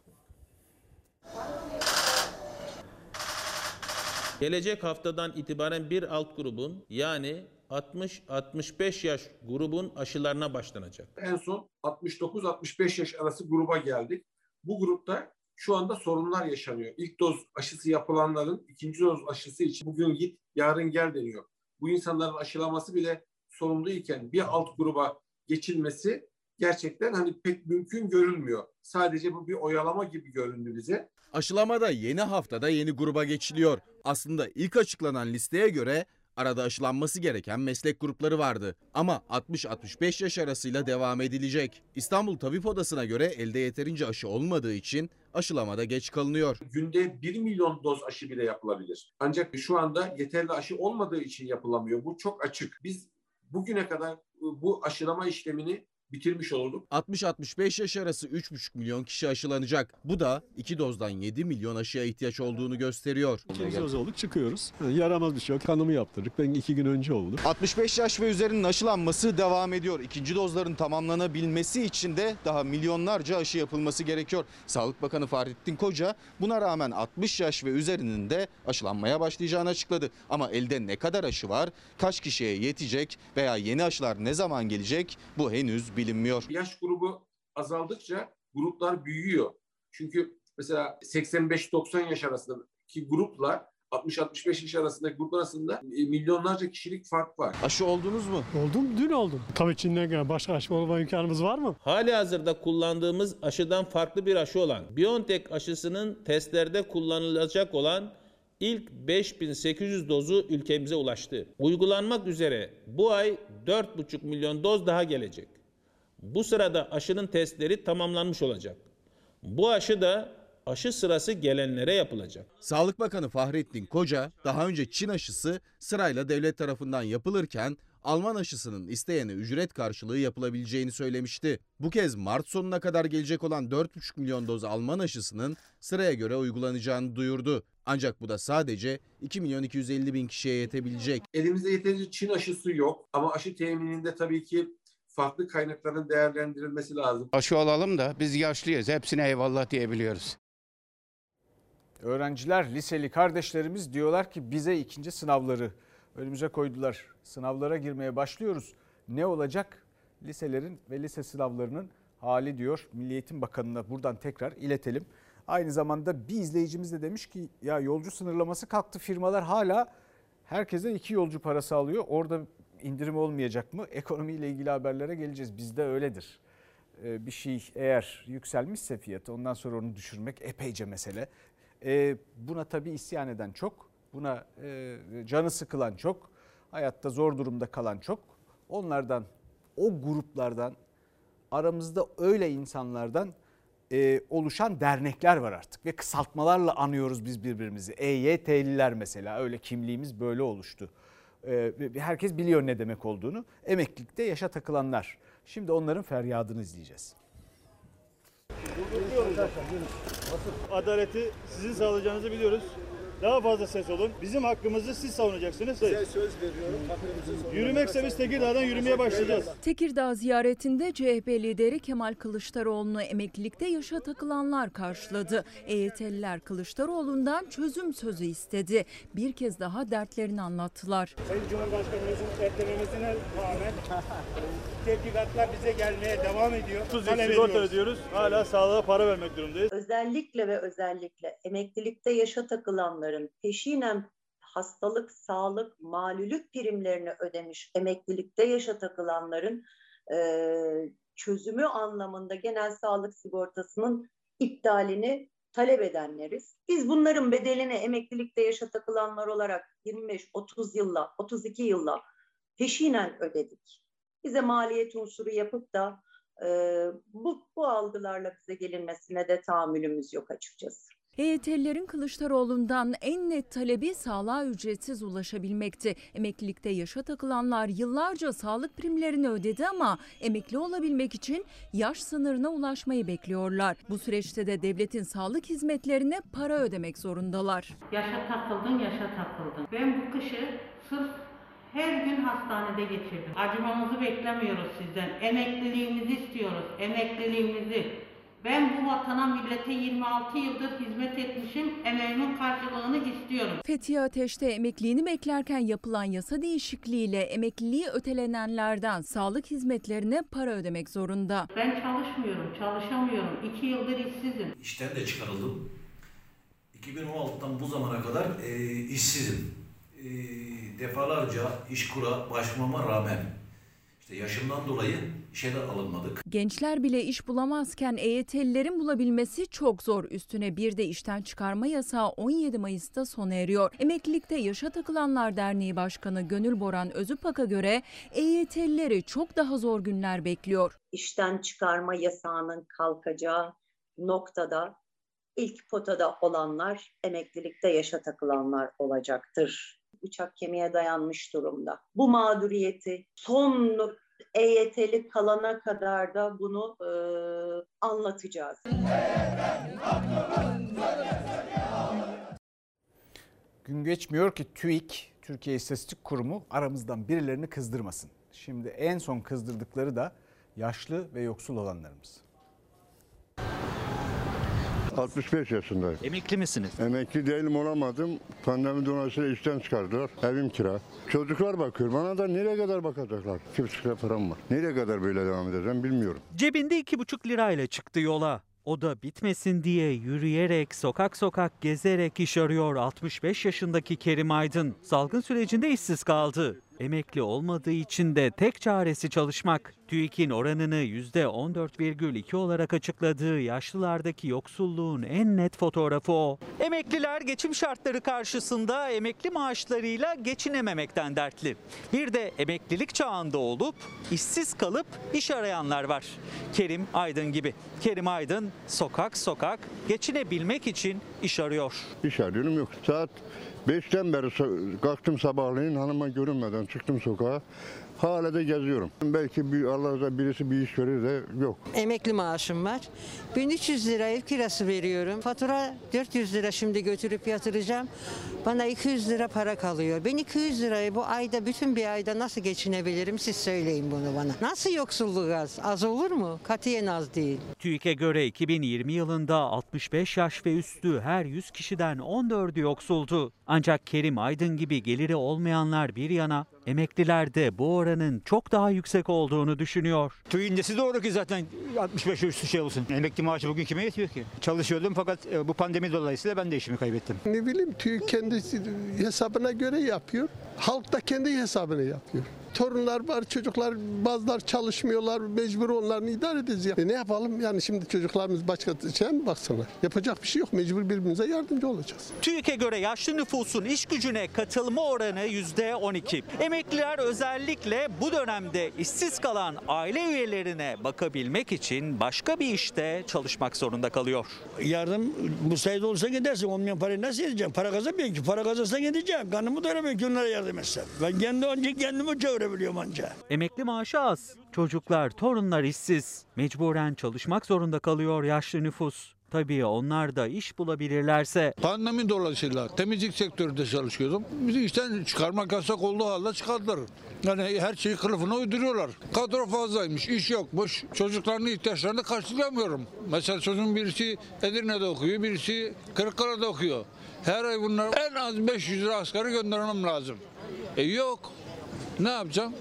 Gelecek haftadan itibaren bir alt grubun yani 60-65 yaş grubun aşılarına başlanacak. En son 69-65 yaş arası gruba geldik. Bu grupta şu anda sorunlar yaşanıyor. İlk doz aşısı yapılanların ikinci doz aşısı için bugün git yarın gel deniyor. Bu insanların aşılaması bile sorumlu iken bir alt gruba geçilmesi gerçekten hani pek mümkün görülmüyor. Sadece bu bir oyalama gibi göründü bize. Aşılamada yeni haftada yeni gruba geçiliyor. Aslında ilk açıklanan listeye göre arada aşılanması gereken meslek grupları vardı. Ama 60-65 yaş arasıyla devam edilecek. İstanbul Tabip Odası'na göre elde yeterince aşı olmadığı için aşılamada geç kalınıyor. Günde 1 milyon doz aşı bile yapılabilir. Ancak şu anda yeterli aşı olmadığı için yapılamıyor. Bu çok açık. Biz bugüne kadar bu aşılama işlemini bitirmiş olurduk. 60-65 yaş arası 3,5 milyon kişi aşılanacak. Bu da 2 dozdan 7 milyon aşıya ihtiyaç olduğunu gösteriyor. İkinci doz olduk çıkıyoruz. Yaramaz bir şey yok. Kanımı yaptırdık. Ben iki gün önce oldu. 65 yaş ve üzerinin aşılanması devam ediyor. İkinci dozların tamamlanabilmesi için de daha milyonlarca aşı yapılması gerekiyor. Sağlık Bakanı Fahrettin Koca buna rağmen 60 yaş ve üzerinin de aşılanmaya başlayacağını açıkladı. Ama elde ne kadar aşı var, kaç kişiye yetecek veya yeni aşılar ne zaman gelecek bu henüz bilinmiyor. Yaş grubu azaldıkça gruplar büyüyor. Çünkü mesela 85-90 yaş arasındaki grupla 60-65 yaş arasındaki gruplar arasında milyonlarca kişilik fark var. Aşı oldunuz mu? Oldum, dün oldum. Tabii Çin'den gelen başka aşı olma imkanımız var mı? Hali hazırda kullandığımız aşıdan farklı bir aşı olan BioNTech aşısının testlerde kullanılacak olan ilk 5800 dozu ülkemize ulaştı. Uygulanmak üzere bu ay 4,5 milyon doz daha gelecek. Bu sırada aşının testleri tamamlanmış olacak. Bu aşı da aşı sırası gelenlere yapılacak. Sağlık Bakanı Fahrettin Koca daha önce Çin aşısı sırayla devlet tarafından yapılırken Alman aşısının isteyene ücret karşılığı yapılabileceğini söylemişti. Bu kez Mart sonuna kadar gelecek olan 4,5 milyon doz Alman aşısının sıraya göre uygulanacağını duyurdu. Ancak bu da sadece 2 milyon 250 bin kişiye yetebilecek. Elimizde yeterince Çin aşısı yok ama aşı temininde tabii ki farklı kaynakların değerlendirilmesi lazım. Aşı olalım da biz yaşlıyız. Hepsine eyvallah diyebiliyoruz. Öğrenciler, liseli kardeşlerimiz diyorlar ki bize ikinci sınavları önümüze koydular. Sınavlara girmeye başlıyoruz. Ne olacak? Liselerin ve lise sınavlarının hali diyor Milli Eğitim Bakanı'na buradan tekrar iletelim. Aynı zamanda bir izleyicimiz de demiş ki ya yolcu sınırlaması kalktı firmalar hala herkese iki yolcu parası alıyor. Orada indirim olmayacak mı? Ekonomiyle ilgili haberlere geleceğiz. Bizde öyledir. Ee, bir şey eğer yükselmişse fiyatı ondan sonra onu düşürmek epeyce mesele. Ee, buna tabii isyan eden çok. Buna e, canı sıkılan çok. Hayatta zor durumda kalan çok. Onlardan o gruplardan aramızda öyle insanlardan e, oluşan dernekler var artık ve kısaltmalarla anıyoruz biz birbirimizi. EYT'liler mesela öyle kimliğimiz böyle oluştu. E, herkes biliyor ne demek olduğunu. Emeklilikte yaşa takılanlar. Şimdi onların feryadını izleyeceğiz. Adaleti sizin sağlayacağınızı biliyoruz. Daha fazla ses olun. Bizim hakkımızı siz savunacaksınız. Size söz veriyorum. Yürümekse biz Tekirdağ'dan yürümeye başlayacağız. Tekirdağ ziyaretinde CHP lideri Kemal Kılıçdaroğlu'nu emeklilikte yaşa takılanlar karşıladı. EYT'liler Kılıçdaroğlu'ndan çözüm sözü istedi. Bir kez daha dertlerini anlattılar. Sayın Cumhurbaşkanımızın dertlememesine rağmen tebligatlar bize gelmeye devam ediyor. 30 yıl sigorta ödüyoruz. Hala sağlığa para vermek durumundayız. Özellikle ve özellikle emeklilikte yaşa takılanların peşinen hastalık, sağlık, malülük primlerini ödemiş emeklilikte yaşa takılanların e, çözümü anlamında genel sağlık sigortasının iptalini talep edenleriz. Biz bunların bedelini emeklilikte yaşa takılanlar olarak 25-30 yılla, 32 yılla peşinen ödedik. Bize maliyet unsuru yapıp da e, bu, bu algılarla bize gelinmesine de tahammülümüz yok açıkçası. EYT'lilerin Kılıçdaroğlu'ndan en net talebi sağlığa ücretsiz ulaşabilmekti. Emeklilikte yaşa takılanlar yıllarca sağlık primlerini ödedi ama emekli olabilmek için yaş sınırına ulaşmayı bekliyorlar. Bu süreçte de devletin sağlık hizmetlerine para ödemek zorundalar. Yaşa takıldın, yaşa takıldın. Ben bu kışı sırf her gün hastanede geçirdim. Acımamızı beklemiyoruz sizden. Emekliliğimizi istiyoruz. Emekliliğimizi. Ben bu vatana millete 26 yıldır hizmet etmişim. Emeğimin karşılığını istiyorum. Fethiye Ateş'te emekliliğini beklerken yapılan yasa değişikliğiyle emekliliği ötelenenlerden sağlık hizmetlerine para ödemek zorunda. Ben çalışmıyorum, çalışamıyorum. 2 yıldır işsizim. İşten de çıkarıldım. 2016'dan bu zamana kadar e, işsizim. E, defalarca iş kura başvurmama rağmen işte yaşımdan dolayı işe alınmadık. Gençler bile iş bulamazken EYT'lilerin bulabilmesi çok zor. Üstüne bir de işten çıkarma yasağı 17 Mayıs'ta sona eriyor. Emeklilikte Yaşa Takılanlar Derneği Başkanı Gönül Boran Özüpak'a göre EYT'lileri çok daha zor günler bekliyor. İşten çıkarma yasağının kalkacağı noktada ilk potada olanlar emeklilikte yaşa takılanlar olacaktır. Bıçak kemiğe dayanmış durumda. Bu mağduriyeti son EYT'li kalana kadar da bunu e, anlatacağız. Gün geçmiyor ki TÜİK, Türkiye İstatistik Kurumu aramızdan birilerini kızdırmasın. Şimdi en son kızdırdıkları da yaşlı ve yoksul olanlarımız. 65 yaşındayım. Emekli misiniz? Emekli değilim olamadım. Pandemi dolayısıyla işten çıkardılar. Evim kira. Çocuklar bakıyor. Bana da nereye kadar bakacaklar? 2,5 lira param var. Nereye kadar böyle devam edeceğim bilmiyorum. Cebinde 2,5 lirayla çıktı yola. O da bitmesin diye yürüyerek, sokak sokak gezerek iş arıyor 65 yaşındaki Kerim Aydın. Salgın sürecinde işsiz kaldı. Emekli olmadığı için de tek çaresi çalışmak. TÜİK'in oranını %14,2 olarak açıkladığı yaşlılardaki yoksulluğun en net fotoğrafı o. Emekliler geçim şartları karşısında emekli maaşlarıyla geçinememekten dertli. Bir de emeklilik çağında olup işsiz kalıp iş arayanlar var. Kerim Aydın gibi. Kerim Aydın sokak sokak geçinebilmek için iş arıyor. İş arıyorum yok. Saat 5'ten beri so- kalktım sabahleyin hanıma görünmeden çıktım sokağa. Hala da geziyorum. Belki bir Allah'da birisi bir iş verir de yok. Emekli maaşım var. 1300 lira ev kirası veriyorum. Fatura 400 lira şimdi götürüp yatıracağım. Bana 200 lira para kalıyor. Ben 200 lirayı bu ayda bütün bir ayda nasıl geçinebilirim siz söyleyin bunu bana. Nasıl yoksulluk az? Az olur mu? Katiyen az değil. TÜİK'e göre 2020 yılında 65 yaş ve üstü her 100 kişiden 14'ü yoksuldu. Ancak Kerim Aydın gibi geliri olmayanlar bir yana emekliler de bu oranın çok daha yüksek olduğunu düşünüyor. TÜİK'in nesi doğru ki zaten 65 üstü şey olsun. Emekli maaşı bugün kime yetiyor ki? Çalışıyordum fakat e, bu pandemi dolayısıyla ben de işimi kaybettim. Ne bileyim TÜİK kendisi hesabına göre yapıyor. Halk da kendi hesabını yapıyor. Torunlar var, çocuklar bazılar çalışmıyorlar, mecbur onlarını idare edeceğiz. E ne yapalım yani şimdi çocuklarımız başka şey mi baksana? Yapacak bir şey yok, mecbur birbirimize yardımcı olacağız. TÜİK'e göre yaşlı nüfusun iş gücüne katılma oranı %12. Emekliler özellikle bu dönemde işsiz kalan aile üyelerine bakabilmek için başka bir işte çalışmak zorunda kalıyor. Yardım bu sayede olsa gidersin. Olmayan parayı nasıl edeceğim? Para kazanmıyorum ki. Para kazansan gideceğim. Karnımı doyuramıyorum ki onlara yardım etsem. Ben kendi önce kendimi çevirebiliyorum anca. Emekli maaşı az. Çocuklar, torunlar işsiz. Mecburen çalışmak zorunda kalıyor yaşlı nüfus. Tabii onlar da iş bulabilirlerse. Pandemi dolayısıyla temizlik sektöründe çalışıyordum. Bizi işten çıkarmak yasak olduğu halde çıkardılar. Yani her şeyi kılıfına uyduruyorlar. Kadro fazlaymış, iş yokmuş. Çocukların ihtiyaçlarını karşılayamıyorum. Mesela çocuğun birisi Edirne'de okuyor, birisi Kırıkkale'de okuyor. Her ay bunlar en az 500 lira asgari göndermem lazım. E yok. Ne yapacağım?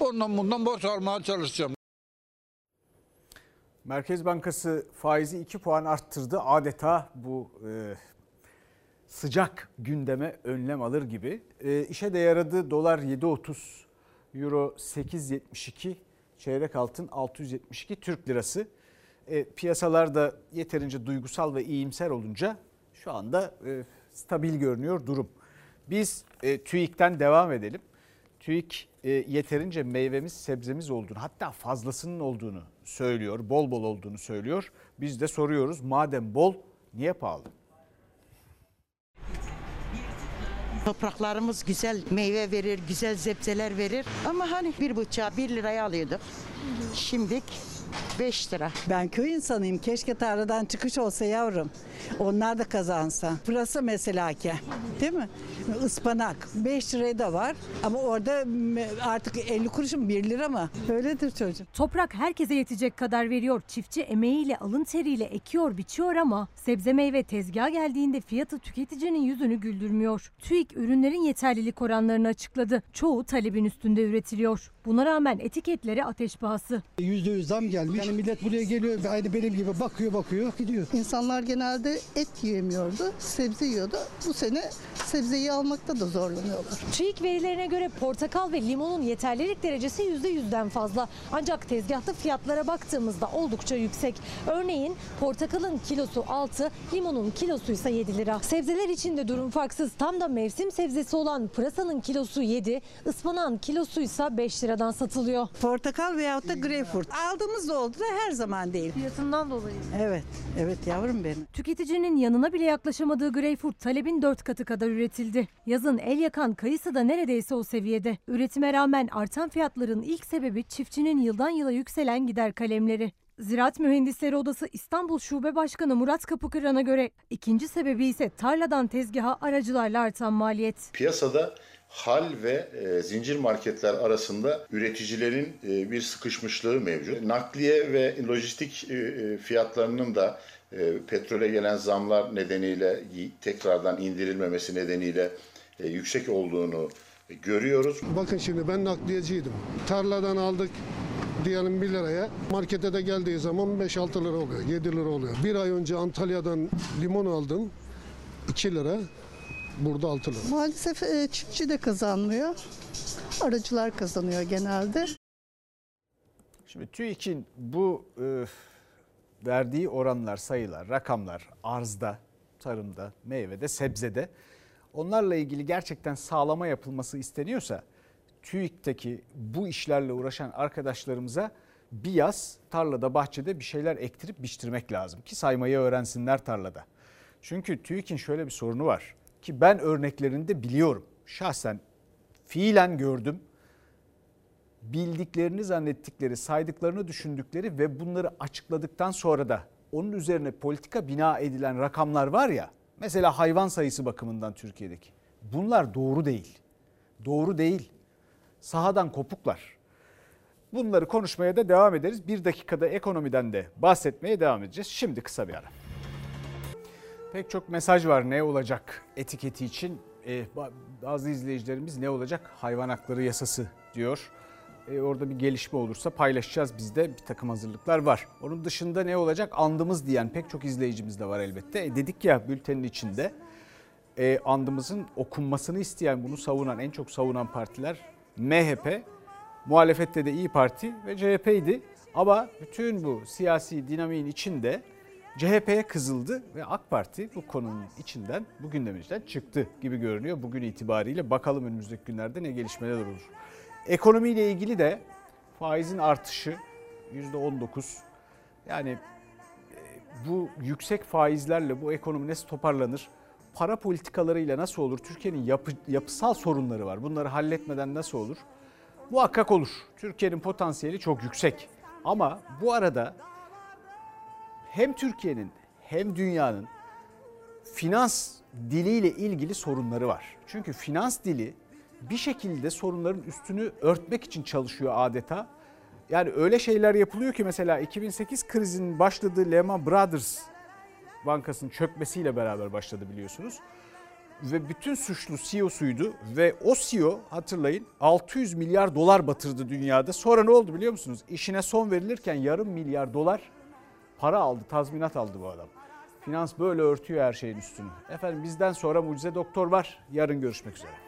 Ondan bundan borç almaya çalışacağım. Merkez Bankası faizi 2 puan arttırdı. Adeta bu e, sıcak gündeme önlem alır gibi. E, işe de yaradı. Dolar 7.30, Euro 8.72, çeyrek altın 672 Türk lirası. E, piyasalar da yeterince duygusal ve iyimser olunca şu anda e, stabil görünüyor durum. Biz e, TÜİK'ten devam edelim. TÜİK e, yeterince meyvemiz, sebzemiz olduğunu hatta fazlasının olduğunu söylüyor. Bol bol olduğunu söylüyor. Biz de soruyoruz madem bol niye pahalı? Topraklarımız güzel meyve verir, güzel zepseler verir. Ama hani bir bıçağı bir liraya alıyorduk. Şimdilik 5 lira. Ben köy insanıyım. Keşke tarladan çıkış olsa yavrum. Onlar da kazansa. Burası mesela ki. Değil mi? Ispanak 5 liraya da var. Ama orada artık 50 kuruşun 1 lira mı? Öyledir çocuğum. Toprak herkese yetecek kadar veriyor. Çiftçi emeğiyle, alın teriyle ekiyor, biçiyor ama sebze meyve tezgaha geldiğinde fiyatı tüketicinin yüzünü güldürmüyor. TÜİK ürünlerin yeterlilik oranlarını açıkladı. Çoğu talebin üstünde üretiliyor. Buna rağmen etiketleri ateş pahası. %100 zam gelmiş. Yani millet buraya geliyor aynı benim gibi bakıyor bakıyor gidiyor. İnsanlar genelde et yiyemiyordu, sebze yiyordu. Bu sene sebzeyi almakta da zorlanıyorlar. TÜİK verilerine göre portakal ve limonun yeterlilik derecesi %100'den fazla. Ancak tezgahta fiyatlara baktığımızda oldukça yüksek. Örneğin portakalın kilosu 6, limonun kilosu ise 7 lira. Sebzeler için de durum farksız. Tam da mevsim sebzesi olan pırasanın kilosu 7, ıspanağın kilosu ise 5 liradan satılıyor. Portakal veyahut da greyfurt. Aldığımız oldu da her zaman değil. Fiyatından dolayı. Evet, evet yavrum benim. Tüketicinin yanına bile yaklaşamadığı greyfurt talebin 4 katı kadar üretildi. Yazın el yakan kayısı da neredeyse o seviyede. Üretime rağmen artan fiyatların ilk sebebi çiftçinin yıldan yıla yükselen gider kalemleri. Ziraat Mühendisleri Odası İstanbul Şube Başkanı Murat Kapıkıran'a göre ikinci sebebi ise tarladan tezgaha aracılarla artan maliyet. Piyasada hal ve e, zincir marketler arasında üreticilerin e, bir sıkışmışlığı mevcut. Nakliye ve lojistik e, e, fiyatlarının da e, petrole gelen zamlar nedeniyle tekrardan indirilmemesi nedeniyle e, yüksek olduğunu görüyoruz. Bakın şimdi ben nakliyeciydim. Tarladan aldık diyelim 1 liraya. Markete de geldiği zaman 5-6 lira oluyor, 7 lira oluyor. Bir ay önce Antalya'dan limon aldım 2 lira. Burada 6 lira. Maalesef e, çiftçi de kazanmıyor. Aracılar kazanıyor genelde. Şimdi TÜİK'in bu e, verdiği oranlar, sayılar, rakamlar arzda, tarımda, meyvede, sebzede onlarla ilgili gerçekten sağlama yapılması isteniyorsa TÜİK'teki bu işlerle uğraşan arkadaşlarımıza bir yaz tarlada, bahçede bir şeyler ektirip biçtirmek lazım ki saymayı öğrensinler tarlada. Çünkü TÜİK'in şöyle bir sorunu var ki ben örneklerini de biliyorum. Şahsen fiilen gördüm. Bildiklerini zannettikleri, saydıklarını düşündükleri ve bunları açıkladıktan sonra da onun üzerine politika bina edilen rakamlar var ya. Mesela hayvan sayısı bakımından Türkiye'deki. Bunlar doğru değil. Doğru değil. Sahadan kopuklar. Bunları konuşmaya da devam ederiz. Bir dakikada ekonomiden de bahsetmeye devam edeceğiz. Şimdi kısa bir ara. Pek çok mesaj var ne olacak etiketi için. Ee, bazı izleyicilerimiz ne olacak hayvan hakları yasası diyor. Ee, orada bir gelişme olursa paylaşacağız biz de bir takım hazırlıklar var. Onun dışında ne olacak andımız diyen pek çok izleyicimiz de var elbette. E, dedik ya bültenin içinde e, andımızın okunmasını isteyen bunu savunan en çok savunan partiler MHP, muhalefette de İyi Parti ve CHP'ydi. Ama bütün bu siyasi dinamiğin içinde CHP'ye kızıldı ve AK Parti bu konunun içinden, bu gündemin içinden çıktı gibi görünüyor. Bugün itibariyle bakalım önümüzdeki günlerde ne gelişmeler olur. Ekonomiyle ilgili de faizin artışı %19. Yani e, bu yüksek faizlerle bu ekonomi nasıl toparlanır? Para politikalarıyla nasıl olur? Türkiye'nin yapı, yapısal sorunları var. Bunları halletmeden nasıl olur? Muhakkak olur. Türkiye'nin potansiyeli çok yüksek. Ama bu arada hem Türkiye'nin hem dünyanın finans diliyle ilgili sorunları var. Çünkü finans dili bir şekilde sorunların üstünü örtmek için çalışıyor adeta. Yani öyle şeyler yapılıyor ki mesela 2008 krizinin başladığı Lehman Brothers bankasının çökmesiyle beraber başladı biliyorsunuz. Ve bütün suçlu CEO'suydu ve o CEO hatırlayın 600 milyar dolar batırdı dünyada. Sonra ne oldu biliyor musunuz? İşine son verilirken yarım milyar dolar para aldı, tazminat aldı bu adam. Finans böyle örtüyor her şeyin üstünü. Efendim bizden sonra mucize doktor var. Yarın görüşmek üzere.